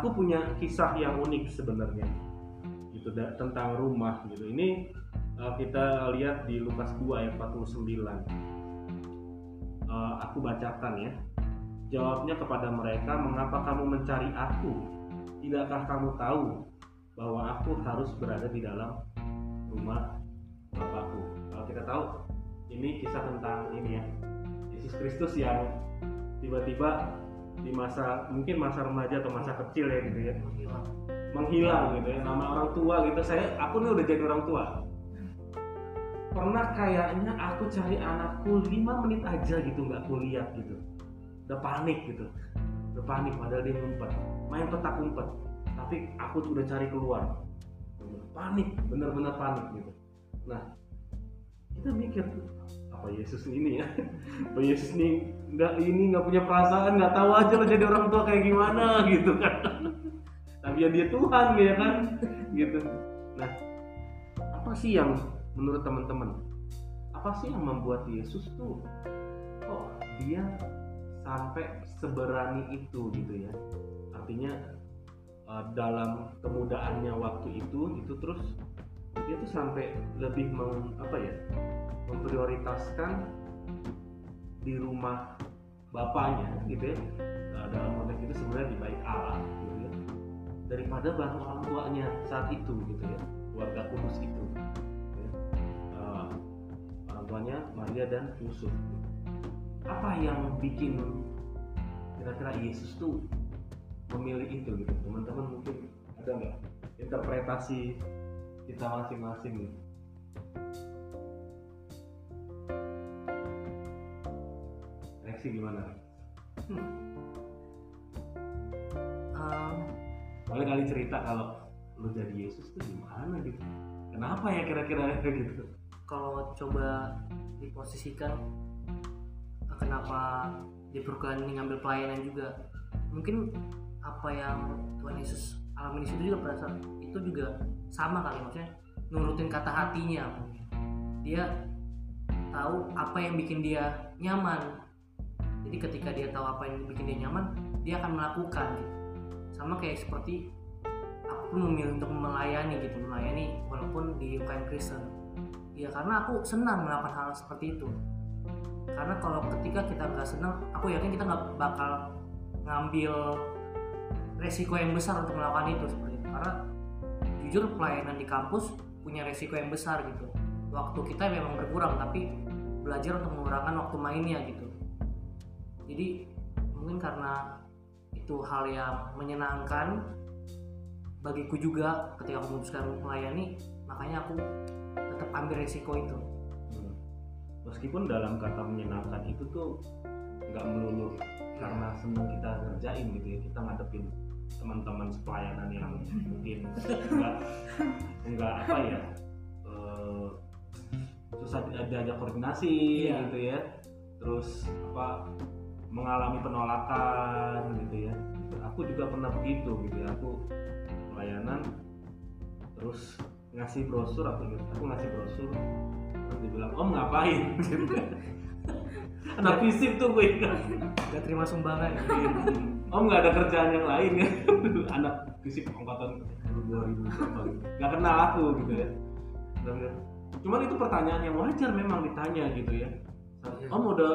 aku punya kisah yang unik sebenarnya. Gitu da- tentang rumah gitu. Ini uh, kita lihat di Lukas 2 ayat 49 Uh, aku bacakan ya. Jawabnya kepada mereka mengapa kamu mencari aku? Tidakkah kamu tahu bahwa aku harus berada di dalam rumah Bapakku? Kalau kita tahu ini kisah tentang ini ya. Yesus Kristus yang tiba-tiba di masa mungkin masa remaja atau masa kecil ya gitu ya. Menghilang gitu ya nama orang tua gitu. Saya aku nih udah jadi orang tua. Pernah kayaknya aku cari anakku 5 menit aja gitu nggak aku lihat gitu. Udah panik gitu. Udah panik padahal dia ngumpet. Main petak umpet. Tapi aku tuh udah cari keluar. Panik bener-bener panik gitu. Nah kita mikir apa Yesus ini ya. Apa Yesus ini nggak ini nggak punya perasaan nggak tahu aja lo jadi orang tua kayak gimana gitu kan. Tapi ya dia Tuhan ya kan gitu. Nah apa sih yang menurut teman-teman apa sih yang membuat Yesus tuh kok dia sampai seberani itu gitu ya? Artinya eh, dalam kemudaannya waktu itu itu terus dia tuh sampai lebih meng, apa ya memprioritaskan di rumah bapaknya gitu ya. Nah, dalam konteks itu sebenarnya di bait Allah gitu ya daripada bareng orang tuanya saat itu gitu ya keluarga kudus itu gitu ya. Eh, orang tuanya Maria dan Yusuf. Apa yang bikin kira-kira Yesus tuh memilih itu gitu? Teman-teman mungkin ada nggak interpretasi kita masing-masing gitu Reaksi gimana? Em, Boleh kali cerita kalau lu jadi Yesus tuh gimana gitu? Kenapa ya kira-kira gitu? kalau coba diposisikan kenapa diperlukan ini ngambil pelayanan juga mungkin apa yang Tuhan Yesus alami di situ juga saat itu juga sama kali maksudnya nurutin kata hatinya. Dia tahu apa yang bikin dia nyaman. Jadi ketika dia tahu apa yang bikin dia nyaman dia akan melakukan gitu. sama kayak seperti aku memilih untuk melayani gitu melayani walaupun di UKM Kristen. Ya karena aku senang melakukan hal seperti itu. Karena kalau ketika kita nggak senang aku yakin kita nggak bakal ngambil resiko yang besar untuk melakukan itu seperti itu. Karena jujur pelayanan di kampus punya resiko yang besar gitu. Waktu kita memang berkurang tapi belajar untuk mengurangkan waktu mainnya gitu. Jadi mungkin karena itu hal yang menyenangkan bagiku juga ketika aku memutuskan melayani makanya aku tetap ambil resiko itu. Hmm. Meskipun dalam kata menyenangkan itu tuh nggak melulu karena senang kita ngerjain gitu ya kita ngadepin teman-teman pelayanan yang mungkin nggak nggak apa ya eh, susah di- diajak koordinasi Iya. gitu ya. Terus apa mengalami penolakan gitu ya. Aku juga pernah begitu gitu ya. Aku pelayanan terus ngasih brosur aku ingat aku ngasih brosur. Terus dibilang om ngapain? Gitu anak fisik tuh gue ingat. Gak terima sumbangan om nggak ada kerjaan yang lain. Ya anak fisik angkatan 2000 berapa gitu nggak kenal aku gitu ya. Cuman itu pertanyaan yang wajar memang ditanya gitu ya. Om udah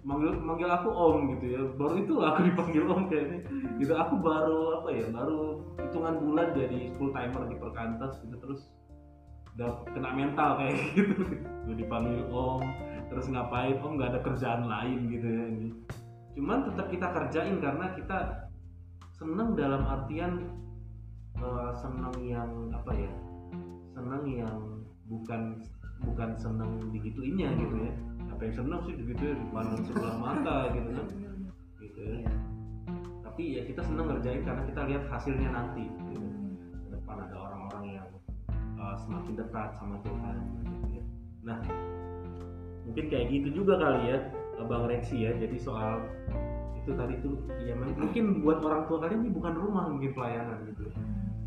manggil manggil aku om gitu ya. Baru itu aku dipanggil om kayaknya. Gitu. Aku baru apa ya baru hitungan bulan jadi full timer di perkantas gitu. Terus udah kena mental kayak gitu. Gue dipanggil om terus ngapain? Om nggak ada kerjaan lain gitu ya ini cuman tetap kita kerjain karena kita seneng dalam artian eh, seneng yang apa ya seneng yang bukan bukan seneng digituinnya gitu ya apa yang seneng sih begitu ya dipandang sebelah mata gitu kan gitu ya tapi ya kita seneng ngerjain karena kita lihat hasilnya nanti gitu. ke depan ada orang-orang yang uh, semakin dekat sama Tuhan gitu ya. nah mungkin kayak gitu juga kali ya uh, Bang Reksi ya jadi soal itu tadi tuh ya mungkin buat orang tua kalian ini bukan rumah mungkin pelayanan gitu.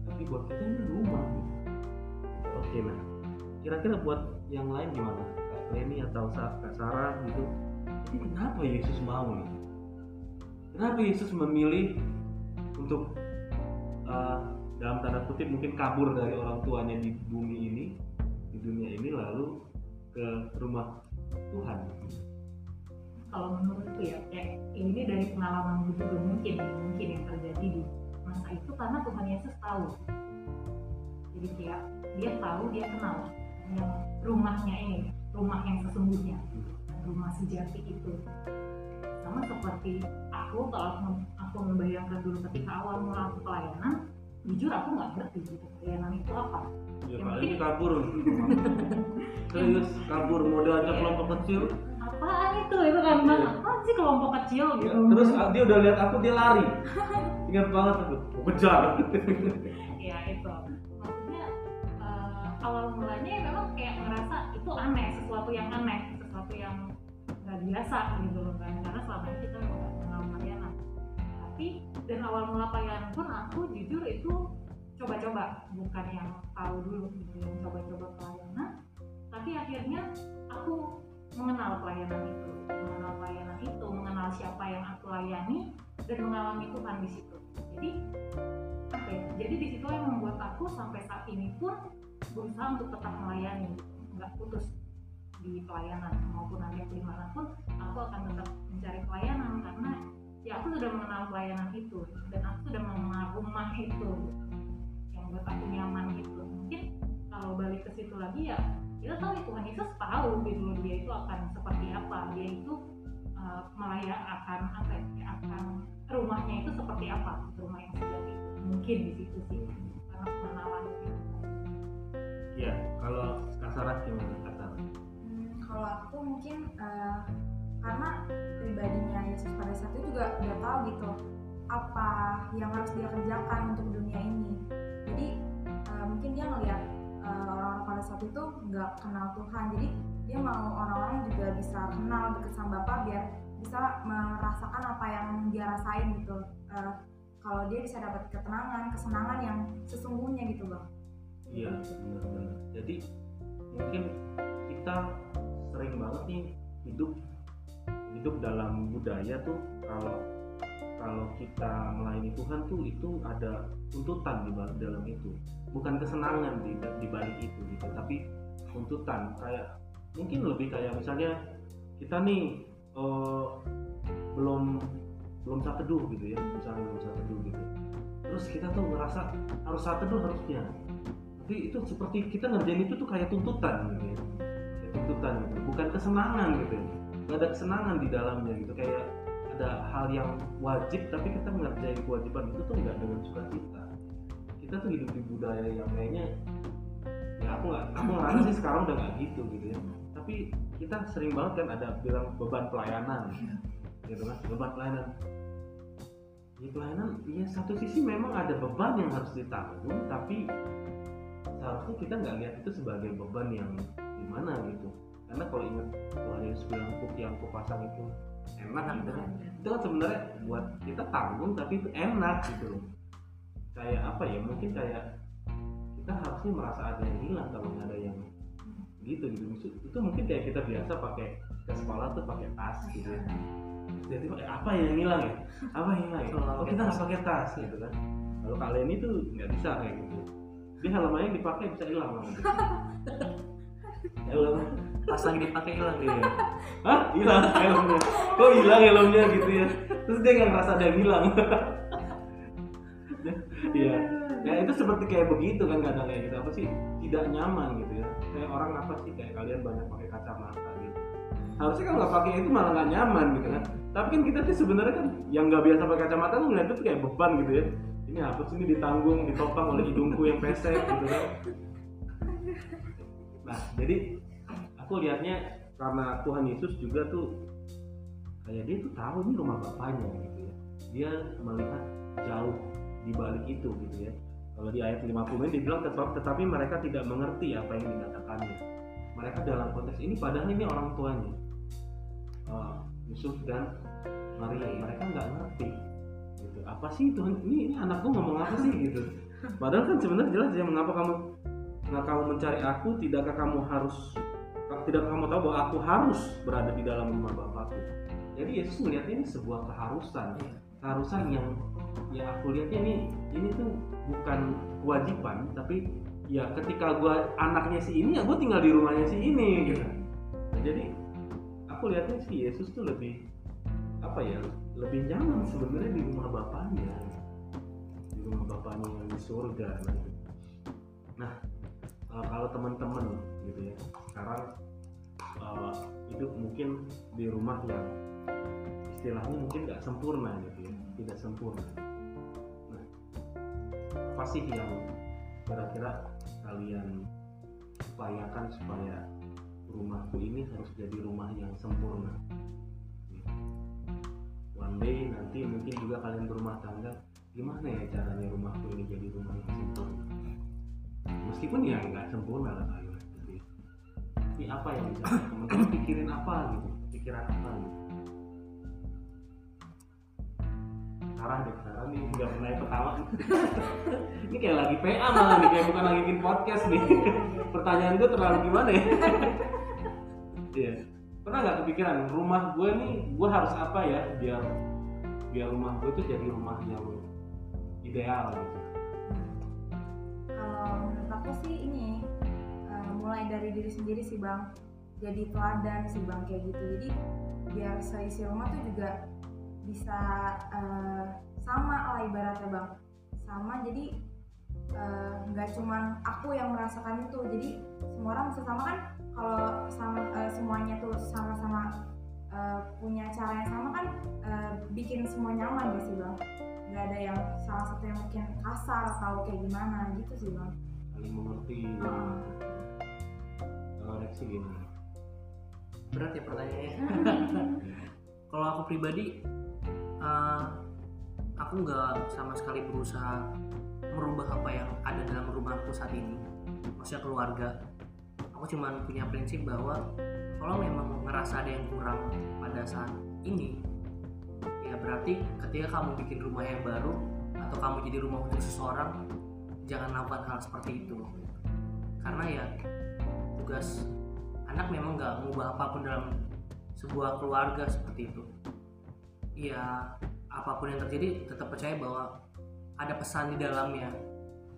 Tapi buat kita ini rumah. Gitu. oke nah kira-kira buat yang lain gimana? Kak Leni atau Kak Sarah gitu. Ini kenapa Yesus mau nih? Kenapa Yesus memilih untuk eh, dalam tanda kutip mungkin kabur dari orang tuanya di bumi ini di dunia ini lalu ke rumah Tuhan kalau menurutku ya kayak ini dari pengalaman gue juga mungkin mungkin yang terjadi di masa itu karena Tuhan Yesus tahu. Jadi kayak dia tahu dia kenal yang rumahnya ini rumah yang sesungguhnya rumah sejati itu. Sama seperti aku kalau aku, membayangkan dulu ketika awal mula aku pelayanan jujur aku nggak ngerti gitu pelayanan itu apa. Ya Yang paling penting- kabur. Serius kabur model aja Iya. kelompok kecil apaan itu? Itu kan bang apaan sih kelompok kecil Ya, gitu? Terus dia udah lihat aku dia lari. Ingat banget aku. Kejar. Ya itu. Maksudnya eh, awal mulanya ya memang kayak ngerasa itu aneh sesuatu yang aneh sesuatu yang nggak biasa gitu loh kan. Karena selama ini kita nggak kenal pelayanan tapi dan awal mula pelayanan pun aku jujur itu coba-coba. Bukan yang tahu dulu gitu coba-coba pelayanan. Tapi akhirnya aku mengenal pelayanan itu mengenal pelayanan itu mengenal siapa yang aku layani dan mengalami Tuhan di situ. Jadi apa ya, jadi di situ yang membuat aku sampai saat ini pun berusaha untuk tetap melayani nggak putus di pelayanan maupun nanti aku di mana pun aku akan tetap mencari pelayanan karena ya aku sudah mengenal pelayanan itu dan aku sudah mengenal rumah itu yang buat aku nyaman gitu. Mungkin kalau balik ke situ lagi ya kita tahu ya Tuhan Yesus tahu gitu loh dia itu akan seperti apa dia itu uh, melaya akan apa ya akan rumahnya itu seperti apa rumah yang sejati itu mungkin di situ sih karena pengenalan gitu. ya kalau kasaran gimana kasaran Hmm, kalau aku mungkin eh, karena pribadinya Yesus pada saat itu juga udah tahu gitu apa yang harus dia kerjakan untuk dunia ini. Jadi eh, mungkin dia ngelihat eh, orang-orang pada saat itu nggak kenal Tuhan, jadi dia mau orang-orang juga bisa kenal deket sama Bapak biar bisa merasakan apa yang dia rasain gitu. Eh, kalau dia bisa dapat ketenangan, kesenangan yang sesungguhnya gitu bang. Iya, benar-benar. Jadi mungkin kita sering banget nih hidup hidup dalam budaya tuh kalau kalau kita melayani Tuhan tuh itu ada tuntutan di dalam itu, bukan kesenangan di di balik itu gitu, tapi tuntutan kayak mungkin lebih kayak misalnya kita nih eh, belum belum saat teduh gitu ya, misalnya belum saat teduh gitu. Terus kita tuh ngerasa harus saat teduh harusnya, tapi itu seperti kita ngerjain itu tuh kayak tuntutan gitu ya. Kayak tuntutan gitu bukan kesenangan gitu nggak ada kesenangan di dalamnya gitu kayak ada hal yang wajib tapi kita ngerjain kewajiban itu tuh nggak dengan sukacita kita tuh hidup di budaya yang kayaknya ya aku nggak aku ngerasa sih sekarang udah nggak gitu gitu ya. Tapi kita sering banget kan ada bilang beban pelayanan gitu kan beban pelayanan. Di pelayanan ya satu sisi memang ada beban yang harus ditanggung tapi seharusnya kita nggak lihat itu sebagai beban yang gimana gitu. Karena kalau ingat Tuhan Yesus bilang kuk yang kupasang itu enak gitu kan. Itu kan sebenarnya buat kita tanggung tapi itu enak gitu loh kayak apa ya mungkin kayak kita harusnya merasa ada yang hilang kalau nggak ada yang gitu gitu. Maksud- itu mungkin kayak kita biasa pakai ke sekolah tuh pakai tas gitu ya. Jadi eh, apa yang hilang ya? Apa yang hilang ya? Kalau oh pakai kita nggak pakai tas gitu kan. Kalau kalian itu nggak bisa kayak gitu. Dia yang dipakai bisa hilang lama helm pas lagi dipakai hilang iya hah? Hilang helmnya. Kok hilang helmnya gitu ya? Terus dia nggak ngerasa ada yang hilang iya. Ya itu seperti kayak begitu kan kadang kayak gitu. Apa sih? Tidak nyaman gitu ya. Kayak orang apa sih? Kayak kalian banyak pakai kacamata gitu. Harusnya kalau nggak pakai itu malah nggak nyaman gitu kan. Tapi kan kita tuh sebenarnya kan yang nggak biasa pakai kacamata tuh ngeliat itu kayak beban gitu ya. Ini apa sih? Ini ditanggung ditopang oleh hidungku yang pesek gitu kan. Nah jadi aku lihatnya karena Tuhan Yesus juga tuh kayak dia tuh tahu ini rumah bapaknya gitu ya. Dia melihat jauh di balik itu gitu ya. Kalau di ayat 50 ini dibilang tetap tetapi mereka tidak mengerti apa yang dikatakannya. Mereka dalam konteks ini padahal ini orang tuanya eh, Yusuf dan Maria. Mereka nggak ngerti gitu. Apa sih Tuhan? Ini, ini anakku ngomong apa sih gitu? Padahal kan sebenarnya jelas ya mengapa kamu nggak kamu mencari aku? Tidakkah kamu harus tidakkah kamu tahu bahwa aku harus berada di dalam rumah Bapakku? Jadi Yesus melihat ini sebuah keharusan keharusan yang yang aku lihatnya ini ini tuh bukan kewajiban tapi ya ketika gua anaknya si ini ya gua tinggal di rumahnya si ini gitu. Nah, jadi aku lihatnya si Yesus tuh lebih apa ya lebih nyaman sebenarnya di rumah bapaknya. Di rumah bapaknya yang di surga gitu. nah eh, kalau teman-teman gitu ya sekarang eh, hidup mungkin di rumah yang istilahnya mungkin nggak sempurna gitu ya tidak sempurna. Nah apa sih yang kira-kira kalian upayakan supaya rumahku ini harus jadi rumah yang sempurna. One day nanti mungkin juga kalian berumah tangga gimana ya caranya rumahku ini jadi rumah yang sempurna? Meskipun ya nggak sempurna lah kalian tapi tapi apa yang bisa teman-teman pikirin apa gitu? Pikiran apa gitu Sarah deh, Sarah nih nggak pernah ketawa ini kayak lagi PA malah nih kayak bukan lagi bikin podcast nih. Pertanyaan gue terlalu gimana ya? Iya. Pernah nggak kepikiran rumah gue nih, gue harus apa ya biar biar rumah gue tuh jadi rumah yang ideal gitu. kalau menurut aku sih ini eh, mulai dari diri sendiri sih bang. Jadi teladan sih bang kayak gitu. Jadi biar seisi rumah tuh juga bisa eh, sama lah ibaratnya bang sama jadi eh, nggak cuman aku yang merasakan itu jadi semua orang bisa sama kan kalau sama eh, semuanya tuh sama-sama eh, punya cara yang sama kan eh, bikin semua nyaman ya sih bang nggak ada yang salah satu yang mungkin kasar atau kayak gimana gitu sih bang Saling mengerti. Ah. Kalau Rexi gimana? berat ya pertanyaannya kalau aku pribadi eh, aku nggak sama sekali berusaha merubah apa yang ada dalam rumahku saat ini. Maksudnya keluarga. Aku cuma punya prinsip bahwa kalau memang ngerasa ada yang kurang pada saat ini ya berarti ketika kamu bikin rumah yang baru atau kamu jadi rumah untuk seseorang jangan lakukan hal seperti itu. Karena ya tugas anak memang nggak mengubah apa pun dalam sebuah keluarga seperti itu ya apa pun yang terjadi tetap percaya bahwa ada pesan di dalamnya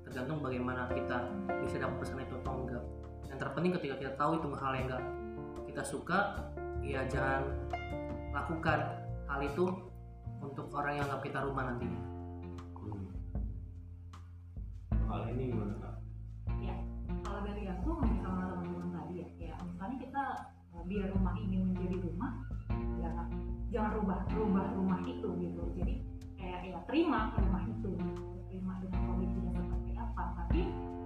tergantung bagaimana kita bisa dapat pesan itu atau enggak yang terpenting ketika kita tahu itu hal yang enggak kita suka ya jangan lakukan hal itu untuk orang yang anggap kita rumah nantinya Hmm. Hal ini gimana kak? ya kalau dari aku sama teman-teman tadi ya ya misalnya kita eh, biar rumah ini jangan rubah rubah rumah itu gitu. Jadi kayak ya terima rumah itu terima dengan kondisinya seperti apa. Tapi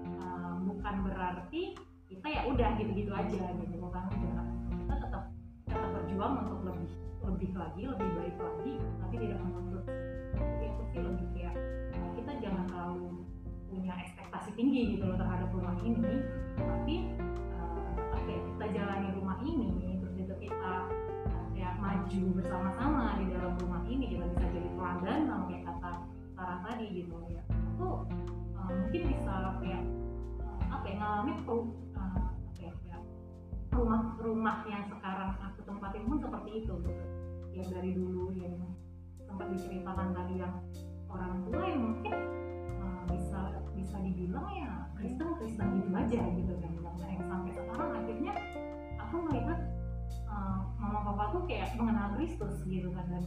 eh, bukan berarti kita ya udah gitu-gitu aja gitu kan Jangan. kita tetap tetap berjuang untuk lebih lebih lagi lebih baik lagi tapi tidak menuntut. Jadi itu sih lebih kayak kita jangan terlalu punya ekspektasi tinggi gitu loh terhadap rumah ini. Tapi eh, apa ya, kita jalani rumah ini terus juga kita maju bersama-sama di dalam rumah ini kita bisa jadi teladan sama kayak kata Sarah tadi gitu ya. Aku eh, mungkin bisa kayak eh, apa ya ngalamin tuh eh, apa ya rumah rumah yang sekarang aku tempatin pun seperti itu gitu. Yang dari dulu yang sempat diceritakan tadi yang orang tua yang mungkin uh, bisa bisa dibilang ya Kristen Kristen gitu aja gitu kan tuh kayak mengenal Kristus gitu kan dan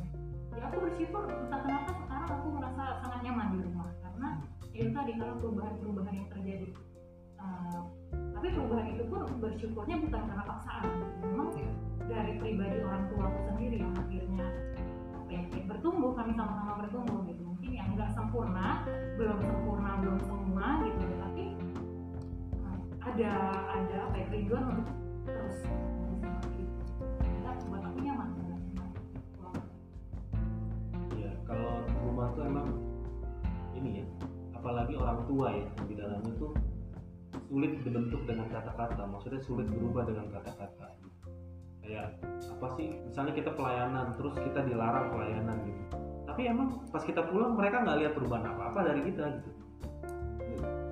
ya aku bersyukur entah kenapa sekarang aku merasa sangat nyaman di rumah karena ya itu tadi karena perubahan-perubahan yang terjadi. Uh, tapi perubahan itu pun bersyukurnya bukan karena paksaan memang dari pribadi orang tua aku sendiri yang akhirnya apa ya, bertumbuh kami sama-sama bertumbuh gitu. Mungkin yang nggak sempurna belum sempurna belum semua gitu tapi uh, ada ada apa ya untuk terus seperti itu. Ya buat rumah tuh emang ini ya, apalagi orang tua ya yang di dalamnya tuh sulit dibentuk dengan kata-kata, maksudnya sulit berubah dengan kata-kata. Kayak apa sih? Misalnya kita pelayanan, terus kita dilarang pelayanan gitu. Tapi emang pas kita pulang mereka nggak lihat perubahan apa-apa dari kita gitu.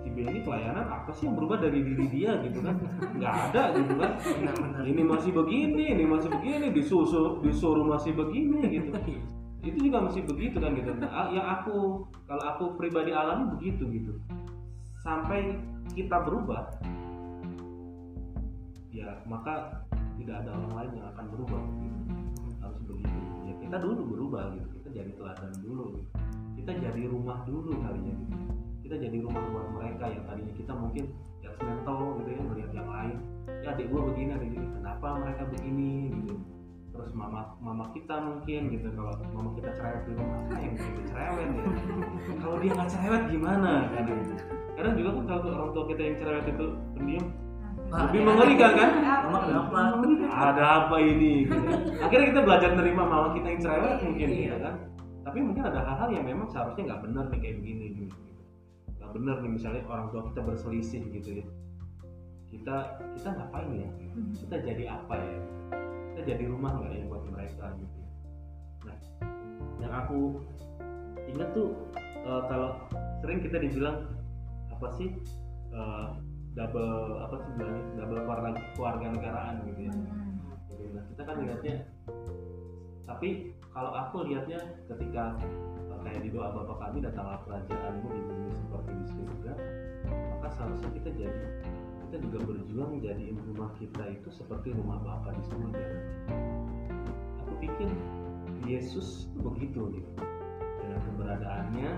Si B ini pelayanan apa sih yang berubah dari diri dia gitu kan? Nggak ada gitu kan? Ini masih begini, ini masih begini, disuruh disuruh masih begini gitu. Itu juga mesti begitu kan gitu. Nah, yang aku kalau aku pribadi alami begitu gitu. Sampai kita berubah ya maka tidak ada orang lain yang akan berubah gitu. harus begitu. Ya kita dulu berubah gitu. Kita jadi teladan dulu gitu. kita jadi rumah dulu kalinya gitu. Kita jadi rumah buat mereka yang tadinya kita mungkin judgmental gitu ya melihat yang lain. Ya adik gua begini adik gini kenapa mereka begini gitu terus mama mama kita mungkin gitu. Kalau mama kita cerewet di rumah apa yang kita cerewet ya. Kalau dia nggak cerewet gimana? Kadang kadang juga kan kalau orang tua kita yang cerewet itu pendiam. Wah, lebih mengerikan kan? Mama kenapa? ada apa ini? Gitu. akhirnya kita belajar nerima mama kita yang cerewet mungkin Iya. gitu kan. Tapi mungkin ada hal-hal yang memang seharusnya nggak benar nih kayak begini gitu. Nggak benar nih misalnya orang tua kita berselisih gitu ya. Kita kita ngapain ya? Kita jadi apa ya kita jadi rumah nggak ya buat mereka gitu. Nah yang aku ingat tuh eh, kalau sering kita dibilang apa sih eh, double apa sih bilangnya double keluarga keluarga negaraan gitu ya. Jadi, nah, kita kan lihatnya tapi kalau aku lihatnya ketika eh, kayak di doa Bapa kami datanglah kerajaanmu di bumi seperti di surga maka seharusnya kita jadi kita juga berjuang jadiin rumah kita itu seperti rumah Bapa di surga aku pikir Yesus begitu gitu dengan keberadaannya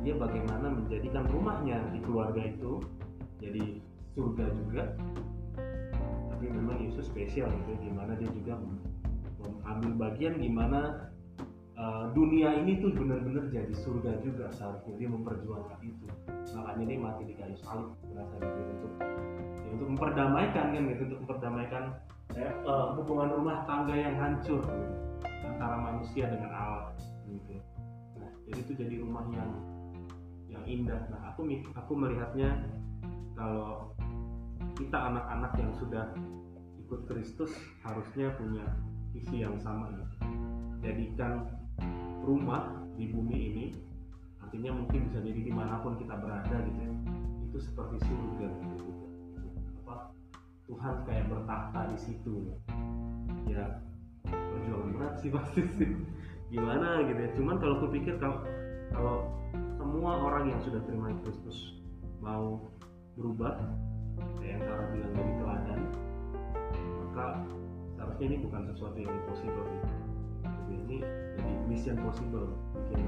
dia bagaimana menjadikan rumahnya di keluarga itu jadi surga juga. Tapi memang Yesus spesial gitu gimana dia juga mengambil bagian gimana uh, dunia ini tuh benar-benar jadi surga juga seharusnya. Dia memperjuangkan itu. Makanya dia mati di kayu salib berasa gitu. Untuk ya, untuk memperdamaikan kan gitu. Untuk memperdamaikan eh, uh, hubungan rumah tangga yang hancur gitu, antara manusia dengan Allah gitu. Nah jadi itu jadi rumah yang yang indah. Nah aku aku melihatnya kalau kita anak-anak yang sudah ikut Kristus harusnya punya visi yang sama gitu. Jadikan rumah di bumi ini artinya mungkin bisa jadi di mana pun kita berada gitu ya itu seperti surga gitu. Apa? Tuhan kayak bertahta di situ. Ya perjuangan berat sih pasti sih. Gimana gitu ya? Cuman kalau kupikir kalau kalau semua orang yang sudah terima Kristus mau berubah kayak yang Sarah bilang dari teladan maka seharusnya ini bukan sesuatu yang impossible gitu. Ini jadi mission possible. Bikin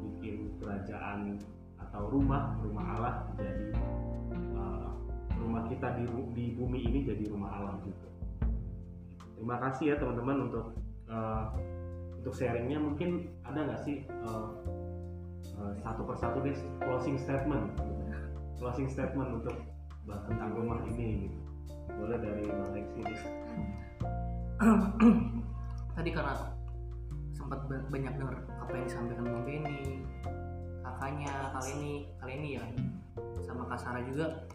bikin kerajaan atau rumah rumah Allah jadi uh, rumah kita di di bumi ini jadi rumah Allah juga. Terima kasih ya teman-teman untuk uh, untuk sharingnya. Mungkin ada nggak sih uh, satu persatu deh closing statement? Closing statement untuk tentang rumah ini gitu. boleh dari Bang deh. tadi karena sempat ba- banyak dengar apa yang disampaikan Bang Benny kakaknya kali ini kali ini ya. Sama Kak Sarah juga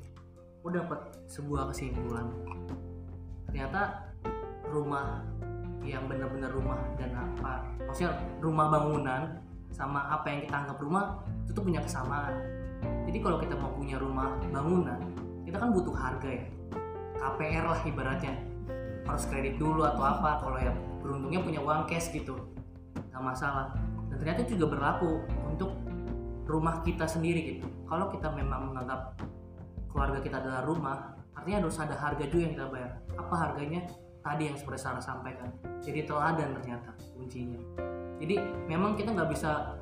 udah dapat sebuah kesimpulan. Ternyata rumah yang benar-benar rumah dan apa maksudnya rumah bangunan sama apa yang kita anggap rumah itu tuh punya kesamaan. Jadi kalau kita mau punya rumah bangunan kita kan butuh harga ya. KPR lah ibaratnya. Harus kredit dulu atau apa kalau yang beruntungnya punya uang cash gitu nggak masalah. Dan ternyata juga berlaku untuk rumah kita sendiri gitu. Kalau kita memang menganggap keluarga kita adalah rumah artinya harus ada harga juga yang kita bayar. Apa harganya? Tadi yang seperti Sarah sampaikan. Jadi teladan ternyata kuncinya. Jadi memang kita nggak bisa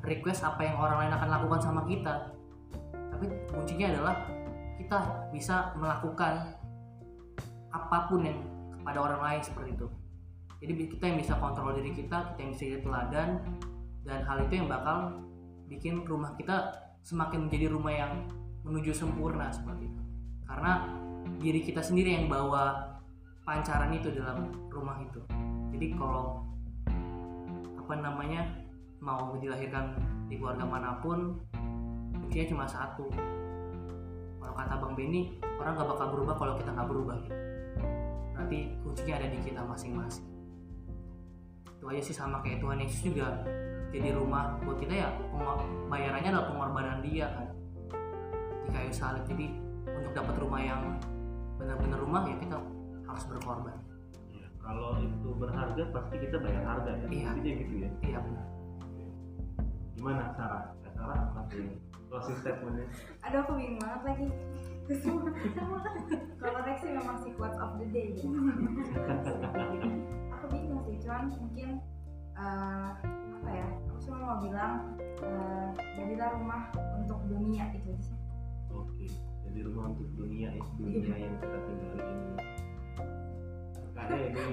request apa yang orang lain akan lakukan sama kita. Tapi kuncinya adalah kita bisa melakukan apa pun yang kepada orang lain seperti itu jadi kita yang bisa kontrol diri kita kita yang bisa jadi teladan dan hal itu yang bakal bikin rumah kita semakin menjadi rumah yang menuju sempurna seperti itu. Karena diri kita sendiri yang bawa pancaran itu dalam rumah itu. Jadi kalau apa namanya mau dilahirkan di keluarga mana pun kuncinya cuma satu. Kalau kata bang Benny orang gak bakal berubah kalau kita nggak berubah gitu. Nanti kuncinya ada di kita masing-masing itu aja sih sama kayak Tuhan Yesus juga. Jadi rumah buat kita ya bayarannya adalah pengorbanan dia kan. Di kayu salib. Jadi untuk dapat rumah yang benar-benar rumah ya kita harus berkorban. Kalau itu berharga pasti kita bayar harga ya. Iya. intinya gitu ya. Iya benar. Gimana Sarah? Sarah masih closing statementnya? Aduh aku bingung banget lagi. Kalau Rex sih memang si quotes of the day. ya. aku bingung sih cuman mungkin eh, apa ya aku cuma mau bilang eh, jadilah rumah untuk dunia itu aja sih. Oke jadi rumah untuk dunia ya dunia yang kita tinggali ini. Kayaknya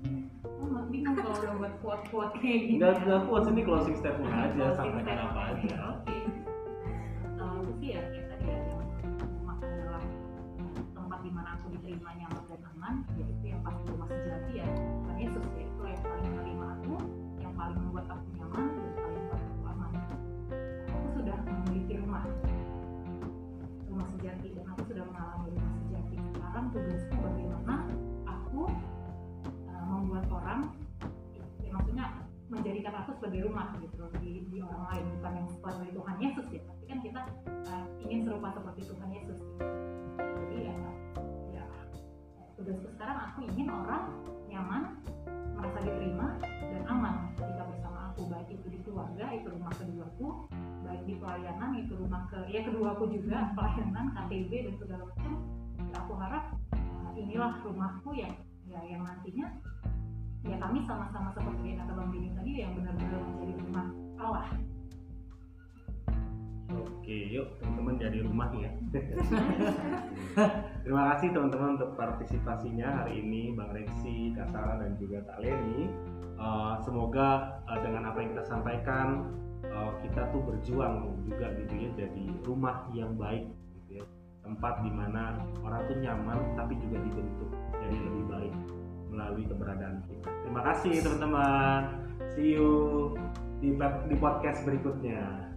ini Oh, nggak bingung kalau udah buat quote-quote kayak gini. enggak enggak kuat sini closing statement aja Closing sampaikan statement. apa aja. Oke. Eh, itu sih ya kayak tadi ya yang rumah adalah tempat di mana aku diterima nyaman dan aman yaitu yang pasti rumah sejati ya keduaku juga pelayanan KTB dan segala macam ya aku harap uh, inilah rumahku yang ya yang nantinya ya kami sama-sama seperti yang kata Bang Bini tadi yang benar-benar menjadi rumah Allah. Oke yuk teman-teman jadi rumah ya. Terima kasih teman-teman untuk partisipasinya hari ini Bang Reksi, Kak Sarah dan juga Kak Leni. Eh, semoga eh, dengan apa yang kita sampaikan eh, kita tuh berjuang juga gitu ya jadi rumah yang baik gitu ya. Tempat di mana orang tuh nyaman tapi juga dibentuk jadi lebih baik melalui keberadaan kita. Terima kasih teman-teman. See you di, di podcast berikutnya